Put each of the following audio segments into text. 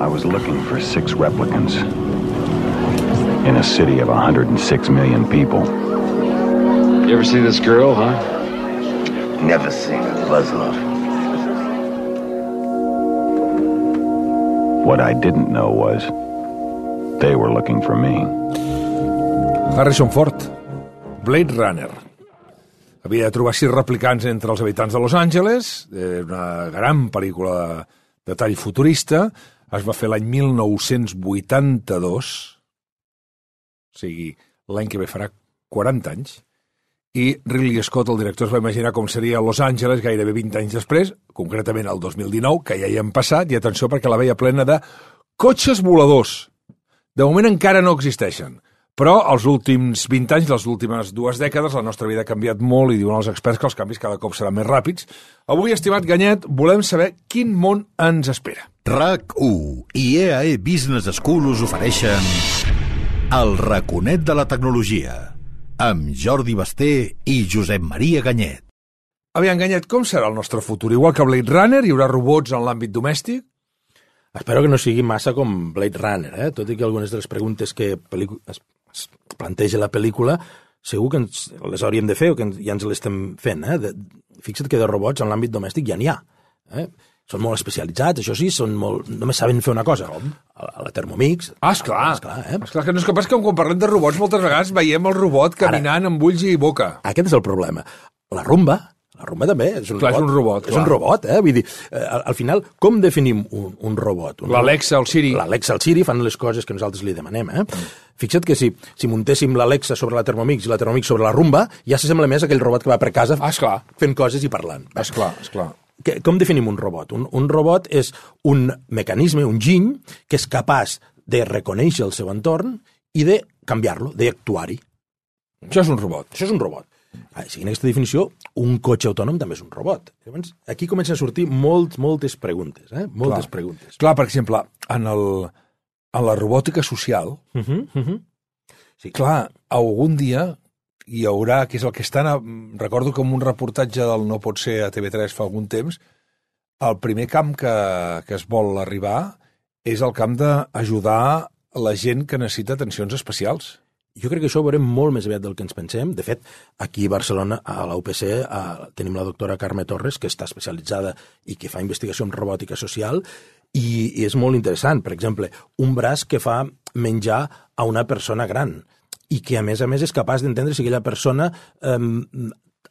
I was looking for six replicants in a city of 106 million people. You ever see this girl, huh? Never seen a Buzzlove. What I didn't know was they were looking for me. Harrison Ford, Blade Runner. Havia de trobar sis replicants entre els habitants de Los Angeles, eh, una gran pel·lícula de tall futurista, es va fer l'any 1982, o sigui, l'any que ve farà 40 anys, i Ridley Scott, el director, es va imaginar com seria Los Angeles gairebé 20 anys després, concretament el 2019, que ja hi hem passat, i atenció perquè la veia plena de cotxes voladors. De moment encara no existeixen, però els últims 20 anys, les últimes dues dècades, la nostra vida ha canviat molt i diuen els experts que els canvis cada cop seran més ràpids. Avui, estimat Ganyet, volem saber quin món ens espera. RAC1 i EAE Business School us ofereixen El raconet de la tecnologia amb Jordi Basté i Josep Maria Ganyet. Aviam, Ganyet, com serà el nostre futur? Igual que Blade Runner, hi haurà robots en l'àmbit domèstic? Espero que no sigui massa com Blade Runner, eh? tot i que algunes de les preguntes que es, planteja la pel·lícula segur que ens, les hauríem de fer o que ens, ja ens les estem fent. Eh? De, fixa't que de robots en l'àmbit domèstic ja n'hi ha. Eh? Són molt especialitzats, això sí, són molt... només saben fer una cosa. Com? A, la Thermomix. Ah, esclar. esclar, eh? esclar que no és capaç que quan parlem de robots moltes vegades veiem el robot caminant Ara, amb ulls i boca. Aquest és el problema. La rumba, la rumba també és un clar, robot. És un robot, és un robot, eh? Vull dir, eh, al, al final, com definim un, un robot? L'Alexa, el Siri. L'Alexa, el Siri fan les coses que nosaltres li demanem, eh? Mm. Fixa't que si, si muntéssim l'Alexa sobre la Thermomix i la Thermomix sobre la rumba, ja s'assembla més a aquell robot que va per casa ah, esclar. fent coses i parlant. Esclar, esclar. Que, com definim un robot? Un, un robot és un mecanisme, un giny, que és capaç de reconèixer el seu entorn i de canviar-lo, d'actuar-hi. Això és un robot. Això és un robot. Ah, seguint aquesta definició, un cotxe autònom també és un robot. Llavors, aquí comencen a sortir molt, moltes preguntes. Eh? Moltes Clar. preguntes. Clar, per exemple, en, el, en la robòtica social, Uh -huh, uh -huh. sí. clar, algun dia hi haurà, que és el que estan... A, recordo en un reportatge del No pot ser a TV3 fa algun temps, el primer camp que, que es vol arribar és el camp d'ajudar la gent que necessita atencions especials. Jo crec que això ho veurem molt més aviat del que ens pensem. De fet, aquí a Barcelona, a la UPC, tenim la doctora Carme Torres, que està especialitzada i que fa investigació en robòtica social, i, i és molt interessant. Per exemple, un braç que fa menjar a una persona gran i que, a més a més, és capaç d'entendre si aquella persona eh,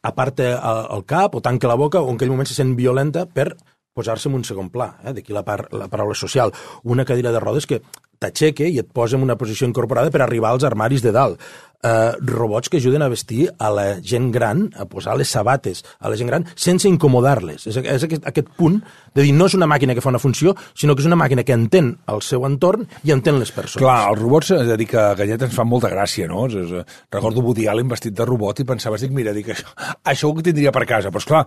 aparta el cap o tanca la boca o en aquell moment se sent violenta per posar-se en un segon pla, eh? d'aquí la, par la paraula social. Una cadira de rodes que t'aixeca i et posa en una posició incorporada per arribar als armaris de dalt. Uh, robots que ajuden a vestir a la gent gran, a posar les sabates a la gent gran, sense incomodar-les. És, és aquest, aquest punt de dir no és una màquina que fa una funció, sinó que és una màquina que entén el seu entorn i entén les persones. Clar, els robots, és a dir, que Gallet ens fan molta gràcia, no? És, és, recordo Woody Allen vestit de robot i pensaves, dic, mira, dic, això, això ho tindria per casa, però esclar,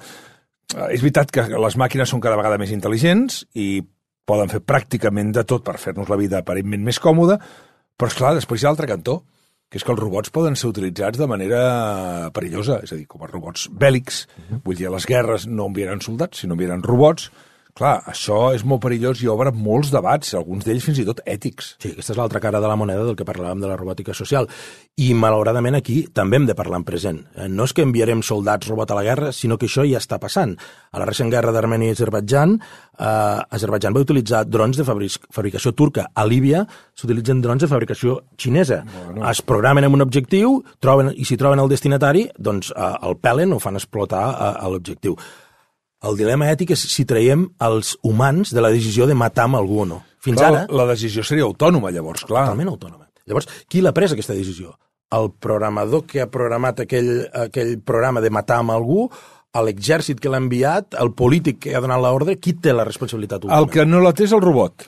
és veritat que les màquines són cada vegada més intel·ligents i poden fer pràcticament de tot per fer-nos la vida aparentment més còmoda, però, és clar després hi ha l'altre cantó, que és que els robots poden ser utilitzats de manera perillosa, és a dir, com a robots bèl·lics. Uh -huh. Vull dir, a les guerres no enviaran soldats, sinó enviaran robots. Clar, això és molt perillós i obre molts debats, alguns d'ells fins i tot ètics. Sí, aquesta és l'altra cara de la moneda del que parlàvem de la robòtica social. I, malauradament, aquí també hem de parlar en present. Eh, No és que enviarem soldats robot a la guerra, sinó que això ja està passant. A la recent guerra d'Armènia i Azerbaidjan, eh, Azerbaidjan va utilitzar drons de fabric fabricació turca. A Líbia s'utilitzen drons de fabricació xinesa. Bueno. Es programen amb un objectiu troben, i si troben el destinatari, doncs eh, el pelen o fan explotar eh, l'objectiu. El dilema ètic és si traiem els humans de la decisió de matar amb algú o no. Fins clar, ara... La decisió seria autònoma, llavors, clar. Totalment autònoma. Llavors, qui l'ha pres, aquesta decisió? El programador que ha programat aquell, aquell programa de matar amb algú, a l'exèrcit que l'ha enviat, el polític que ha donat l'ordre, qui té la responsabilitat última? El que no la té és el robot.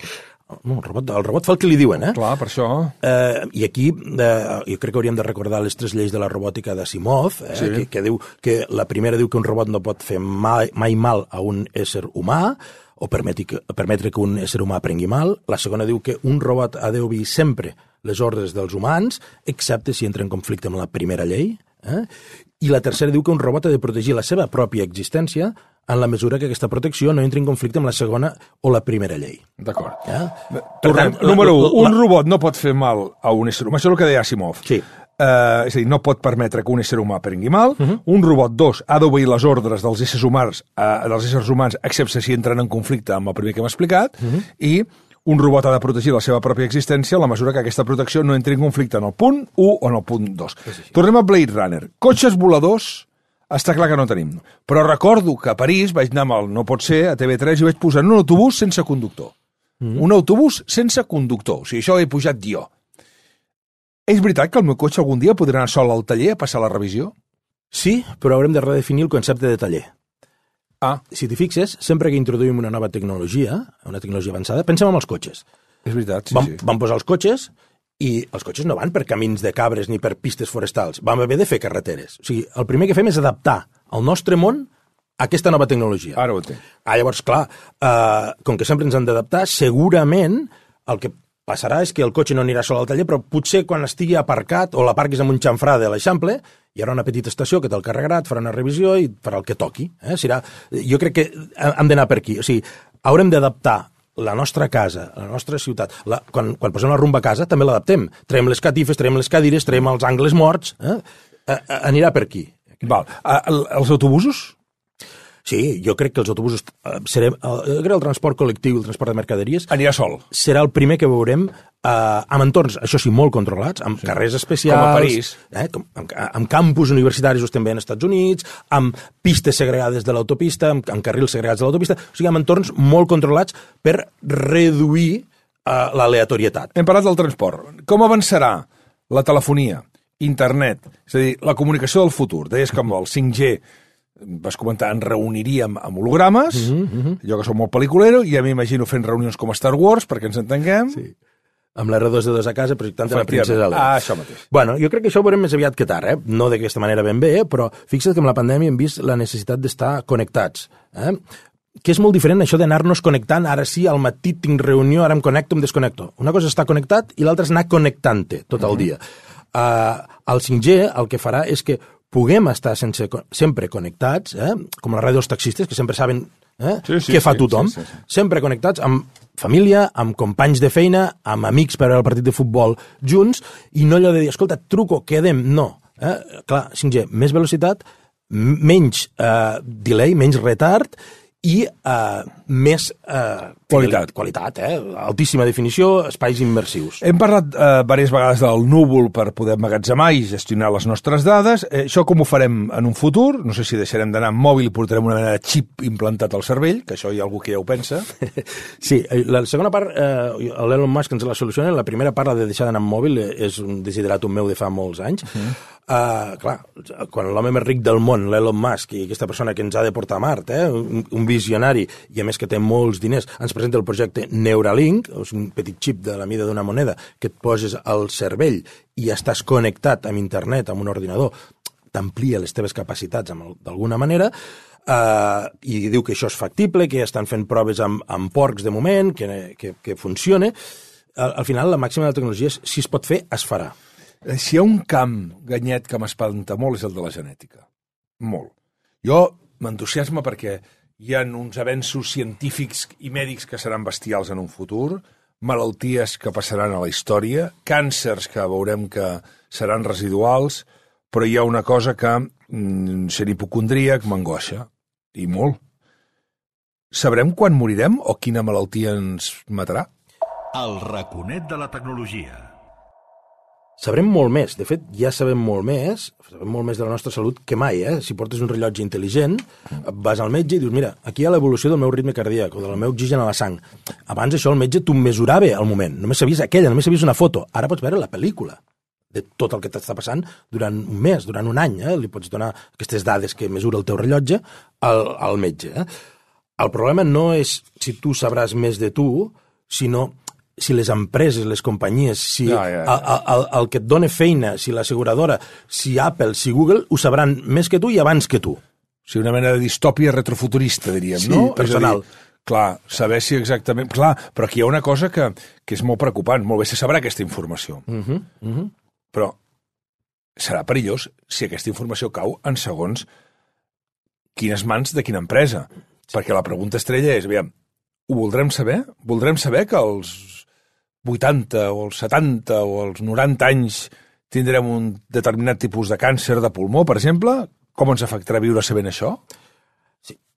No, el robot, el robot fa el que li diuen, eh? Clar, per això. Eh, I aquí eh, jo crec que hauríem de recordar les tres lleis de la robòtica d'Asimov, eh, Sí. que, que diu que la primera diu que un robot no pot fer mai, mai mal a un ésser humà, o permeti que, permetre que un ésser humà prengui mal. La segona diu que un robot ha d'obir sempre les ordres dels humans, excepte si entra en conflicte amb la primera llei. Eh? I la tercera diu que un robot ha de protegir la seva pròpia existència en la mesura que aquesta protecció no entri en conflicte amb la segona o la primera llei. D'acord. Ja? Per tant, número 1, un robot no pot fer mal a un ésser humà. Això és el que deia Asimov. Sí. Uh, és a dir, no pot permetre que un ésser humà prengui mal. Uh -huh. Un robot, dos, ha d'obeir les ordres dels éssers humans, uh, dels éssers humans, excepte si entren en conflicte amb el primer que hem explicat, uh -huh. i un robot ha de protegir la seva pròpia existència a la mesura que aquesta protecció no entri en conflicte en el punt 1 o en el punt 2. Tornem a Blade Runner. Cotxes voladors està clar que no tenim. Però recordo que a París vaig anar amb el No pot ser, a TV3, i vaig posar en un autobús sense conductor. Mm. Un autobús sense conductor. O sigui, això he pujat jo. És veritat que el meu cotxe algun dia podrà anar sol al taller a passar la revisió? Sí, però haurem de redefinir el concepte de taller. Ah, Si t'hi fixes, sempre que introduïm una nova tecnologia, una tecnologia avançada, pensem en els cotxes. és veritat, sí, vam, sí. vam posar els cotxes i els cotxes no van per camins de cabres ni per pistes forestals. Vam haver de fer carreteres. O sigui, el primer que fem és adaptar el nostre món a aquesta nova tecnologia. Ara ho entenc. Ah, llavors, clar, eh, com que sempre ens han d'adaptar, segurament el que passarà és que el cotxe no anirà sol al taller, però potser quan estigui aparcat o l'aparquis amb un xamfrà de l'Eixample, hi haurà una petita estació que te'l carregarà, et farà una revisió i farà el que toqui. Eh? Serà, jo crec que hem d'anar per aquí. O sigui, haurem d'adaptar la nostra casa, la nostra ciutat, la, quan, quan posem la rumba a casa també l'adaptem. Traiem les catifes, traiem les cadires, traiem els angles morts, eh? Eh, eh, anirà per aquí. Val. Ah, el- Els autobusos? Sí, jo crec que els autobusos... Eh, serem, el, crec que el transport col·lectiu, el transport de mercaderies, Anirà sol. serà el primer que veurem eh, amb entorns, això sí, molt controlats, amb sí. carrers especials... Com a París. Eh, com, amb, amb campus universitaris veient als Estats Units, amb pistes segregades de l'autopista, amb, amb carrils segregats de l'autopista, o sigui, amb entorns molt controlats per reduir eh, l'aleatorietat. Hem parlat del transport. Com avançarà la telefonia, internet, és a dir, la comunicació del futur? Deies amb el 5G vas comentar, ens reuniríem amb hologrames, mm -hmm. jo que soc molt pel·liculero, i ja m'imagino fent reunions com a Star Wars, perquè ens entenguem. Sí. Amb la R2D2 a casa projectant la princesa Leia. Ah, això mateix. Bueno, jo crec que això ho veurem més aviat que tard, eh? no d'aquesta manera ben bé, però fixa't que amb la pandèmia hem vist la necessitat d'estar connectats. Eh? que és molt diferent això d'anar-nos connectant, ara sí, al matí tinc reunió, ara em connecto, em desconnecto. Una cosa és estar connectat i l'altra és anar connectant-te tot el dia. Uh, el 5G el que farà és que puguem estar sense, sempre connectats, eh? com la ràdio dels taxistes, que sempre saben eh? Sí, sí, què fa sí, tothom, sí, sí, sí. sempre connectats amb família, amb companys de feina, amb amics per el partit de futbol junts, i no allò de dir, escolta, truco, quedem, no. Eh? Clar, 5G, més velocitat, menys eh, delay, menys retard, i eh, més eh, Qualitat. qualitat eh? altíssima definició, espais immersius. Hem parlat eh, diverses vegades del núvol per poder emmagatzemar i gestionar les nostres dades. Eh, això com ho farem en un futur? No sé si deixarem d'anar amb mòbil i portarem una mena de xip implantat al cervell, que això hi ha algú que ja ho pensa. Sí, eh, la segona part, eh, l'Elon Musk ens la soluciona, la primera part, la de deixar d'anar amb mòbil, eh, és un desideratum meu de fa molts anys. Uh -huh. Uh, clar, quan l'home més ric del món, l'Elon Musk, i aquesta persona que ens ha de portar a Mart, eh, un, un visionari, i a més que té molts diners, ens presenta el projecte Neuralink, és un petit xip de la mida d'una moneda que et poses al cervell i estàs connectat amb internet, amb un ordinador, t'amplia les teves capacitats d'alguna manera, eh, i diu que això és factible, que estan fent proves amb, amb porcs de moment, que, que, que funciona. Al, al final, la màxima de la tecnologia és si es pot fer, es farà. Eh, Si hi ha un camp, Ganyet, que m'espanta molt és el de la genètica. Molt. Jo m'entusiasma perquè hi ha uns avenços científics i mèdics que seran bestials en un futur, malalties que passaran a la història, càncers que veurem que seran residuals, però hi ha una cosa que, mm, sent hipocondríac, m'angoixa, i molt. Sabrem quan morirem o quina malaltia ens matarà? El raconet de la tecnologia. Sabrem molt més. De fet, ja sabem molt més, sabem molt més de la nostra salut que mai, eh? Si portes un rellotge intel·ligent, vas al metge i dius, mira, aquí hi ha l'evolució del meu ritme cardíac o del meu oxigen a la sang. Abans això el metge t'ho mesurava al moment. Només sabies aquella, només sabies una foto. Ara pots veure la pel·lícula de tot el que t'està passant durant un mes, durant un any. Eh? Li pots donar aquestes dades que mesura el teu rellotge al, al metge. Eh? El problema no és si tu sabràs més de tu, sinó si les empreses, les companyies, si Ja, ja, ja. El, el, el que et dona feina, si l'asseguradora, si Apple, si Google, ho sabran més que tu i abans que tu. O sigui, una mena de distòpia retrofuturista, diríem, Sí, no? personal. És a dir, clar, saber si exactament... Clar, però aquí hi ha una cosa que, que és molt preocupant. Molt bé, se sabrà aquesta informació. Uh -huh, uh -huh. Però serà perillós si aquesta informació cau en segons quines mans de quina empresa. Perquè la pregunta estrella és, aviam, ho voldrem saber? Voldrem saber que als 80 o als 70 o als 90 anys tindrem un determinat tipus de càncer de pulmó, per exemple? Com ens afectarà viure sabent això?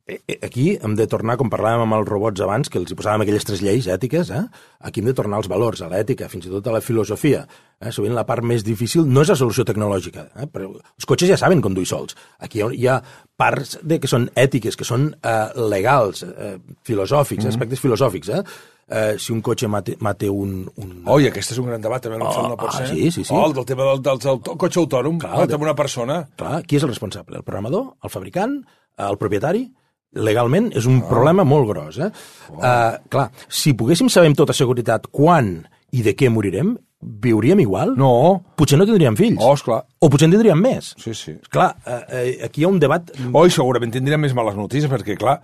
Eh, eh, Aquí hem de tornar, com parlàvem amb els robots abans, que els hi posàvem aquelles tres lleis ètiques, eh? aquí hem de tornar als valors, a l'ètica, fins i tot a la filosofia. Eh? Sovint la part més difícil no és la solució tecnològica, eh? però els cotxes ja saben conduir sols. Aquí hi ha parts de que són ètiques, que són eh, legals, eh, filosòfics, mm -hmm. aspectes filosòfics. Eh? Eh, si un cotxe mate, mate un, un, Oi, aquest és un gran debat, també no Oh, no pot ah, ser. sí, sí, sí. Oh, el del tema del, del, del, cotxe autònom, Clar, Clar, de- una persona. Clar, qui és el responsable? El programador? El fabricant? El propietari? Legalment és un problema molt gros. Eh? Uh, clar, si poguéssim saber amb tota seguretat quan i de què morirem, viuríem igual? No. Potser no tindríem fills. Oh, esclar. O potser en tindríem més. Sí, sí. Clar, eh, eh, aquí hi ha un debat... Oh, i segurament tindrem més males notícies, perquè, clar,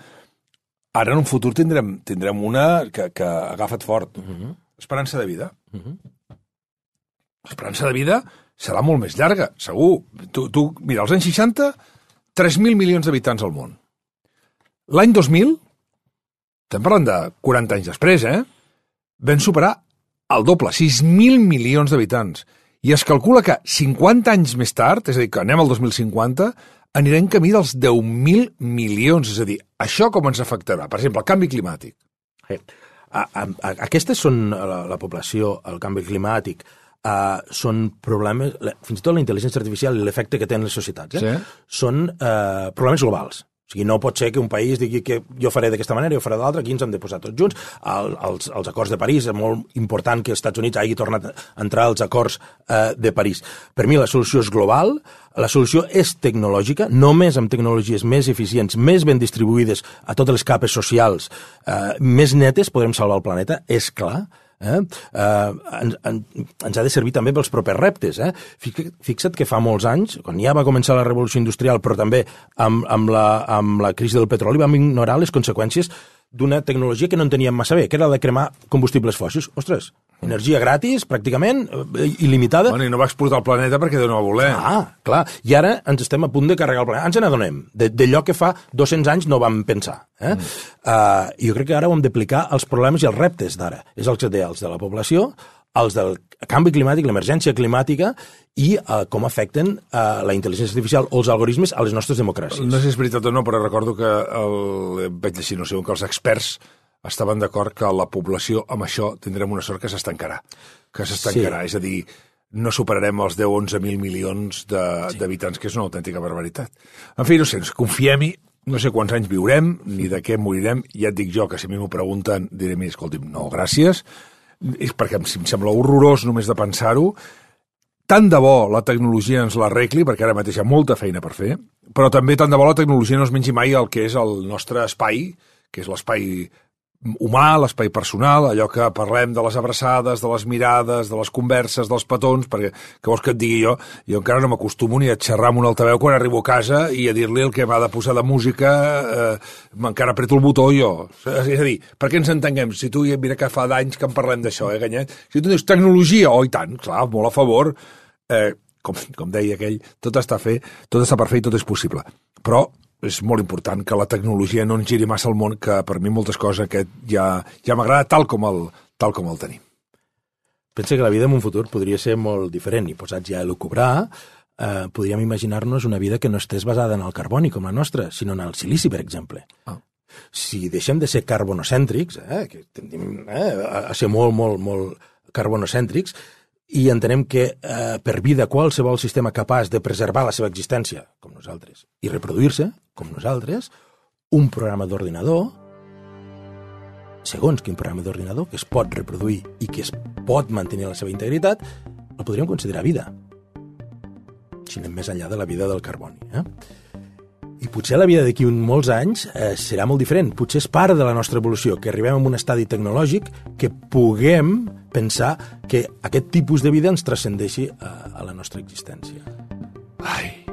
ara en un futur tindrem, tindrem una que, que agafat fort. Uh -huh. Esperança de vida. Uh -huh. L'esperança de vida serà molt més llarga, segur. Tu, tu mira, als anys 60, 3.000 milions d'habitants al món. L'any 2000, estem parlant de 40 anys després, eh? Vam superar el doble, 6.000 milions d'habitants. I es calcula que 50 anys més tard, és a dir, que anem al 2050, anirem camí dels 10.000 milions. És a dir, això com ens afectarà? Per exemple, el canvi climàtic. Eh, a, a, a, aquestes són la, la població, el canvi climàtic, uh, són problemes, fins i tot la intel·ligència artificial i l'efecte que tenen les societats, eh? Sí. són uh, problemes globals. O sigui, no pot ser que un país digui que jo faré d'aquesta manera, jo faré d'altra, aquí ens hem de posar tots junts. El, els, els acords de París, és molt important que els Estats Units hagi tornat a entrar als acords eh, de París. Per mi la solució és global, la solució és tecnològica, només amb tecnologies més eficients, més ben distribuïdes a totes les capes socials, eh, més netes, podrem salvar el planeta, és clar, eh? Eh, ens, en, ens ha de servir també pels propers reptes. Eh? Fixa- Fixa't que fa molts anys, quan ja va començar la revolució industrial, però també amb, amb, la, amb la crisi del petroli, vam ignorar les conseqüències d'una tecnologia que no en teníem massa bé, que era la de cremar combustibles fòssils. Ostres, energia gratis, pràcticament, eh, il·limitada. Bueno, i no va explotar el planeta perquè Déu no va voler. Ah, clar. I ara ens estem a punt de carregar el planeta. Ens n'adonem de- d'allò que fa 200 anys no vam pensar. Eh? Mm. Uh, jo crec que ara ho hem d'aplicar als problemes i als reptes d'ara. És els que té els de la població, els del canvi climàtic, l'emergència climàtica i uh, com afecten uh, la intel·ligència artificial o els algoritmes a les nostres democràcies. No sé si és veritat o no, però recordo que el, vaig llegir, no sé, que els experts estaven d'acord que la població amb això tindrem una sort que s'estancarà. Que s'estancarà, sí. és a dir, no superarem els 10-11.000 milions de- d'habitants, sí. que és una autèntica barbaritat. En fi, no sé, confiem-hi, no sé quants anys viurem, ni de què morirem, ja et dic jo que si a mi m'ho pregunten diré, mira, escolti'm, no, gràcies, és perquè em, em sembla horrorós només de pensar-ho, tant de bo la tecnologia ens l'arregli, perquè ara mateix hi ha molta feina per fer, però també tant de bo la tecnologia no es mengi mai el que és el nostre espai, que és l'espai humà, l'espai personal, allò que parlem de les abraçades, de les mirades, de les converses, dels petons, perquè què vols que et digui jo? Jo encara no m'acostumo ni a xerrar amb un altaveu quan arribo a casa i a dir-li el que m'ha de posar de música, eh, encara apreto el botó jo. És a dir, per què ens entenguem? Si tu, mira que fa d'anys que en parlem d'això, eh, Ganyet? Si tu dius tecnologia, oh, i tant, clar, molt a favor, eh, com, com deia aquell, tot està, fer, tot està per fer i tot és possible. Però és molt important que la tecnologia no ens giri massa al món, que per mi moltes coses aquest ja, ja m'agrada tal, com el, tal com el tenim. Pensa que la vida en un futur podria ser molt diferent i posats ja a elucubrar, eh, podríem imaginar-nos una vida que no estés basada en el carboni com la nostra, sinó en el silici, per exemple. Ah. Si deixem de ser carbonocèntrics, eh, que tendim eh, a ser molt, molt, molt carbonocèntrics, i entenem que eh, per vida qualsevol sistema capaç de preservar la seva existència, com nosaltres, i reproduir-se, com nosaltres, un programa d'ordinador, segons quin programa d'ordinador, que es pot reproduir i que es pot mantenir la seva integritat, el podríem considerar vida. Si anem més enllà de la vida del carboni. Eh? I potser la vida d'aquí un molts anys eh, serà molt diferent. Potser és part de la nostra evolució, que arribem a un estadi tecnològic que puguem pensar que aquest tipus de vida ens transcendeixi a, a la nostra existència. Ai,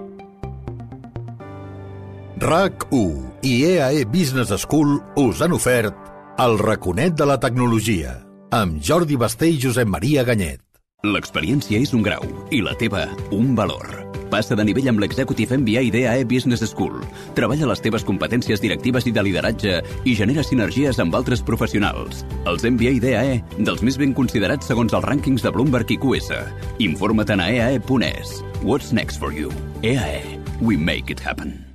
RAC1 i EAE Business School us han ofert el raconet de la tecnologia amb Jordi Basté i Josep Maria Ganyet. L'experiència és un grau i la teva un valor. Passa de nivell amb l'Executive MBA d'EAE Business School. Treballa les teves competències directives i de lideratge i genera sinergies amb altres professionals. Els MBA d'EAE, dels més ben considerats segons els rànquings de Bloomberg i QS. Informa't a eae.es. What's next for you? EAE. We make it happen.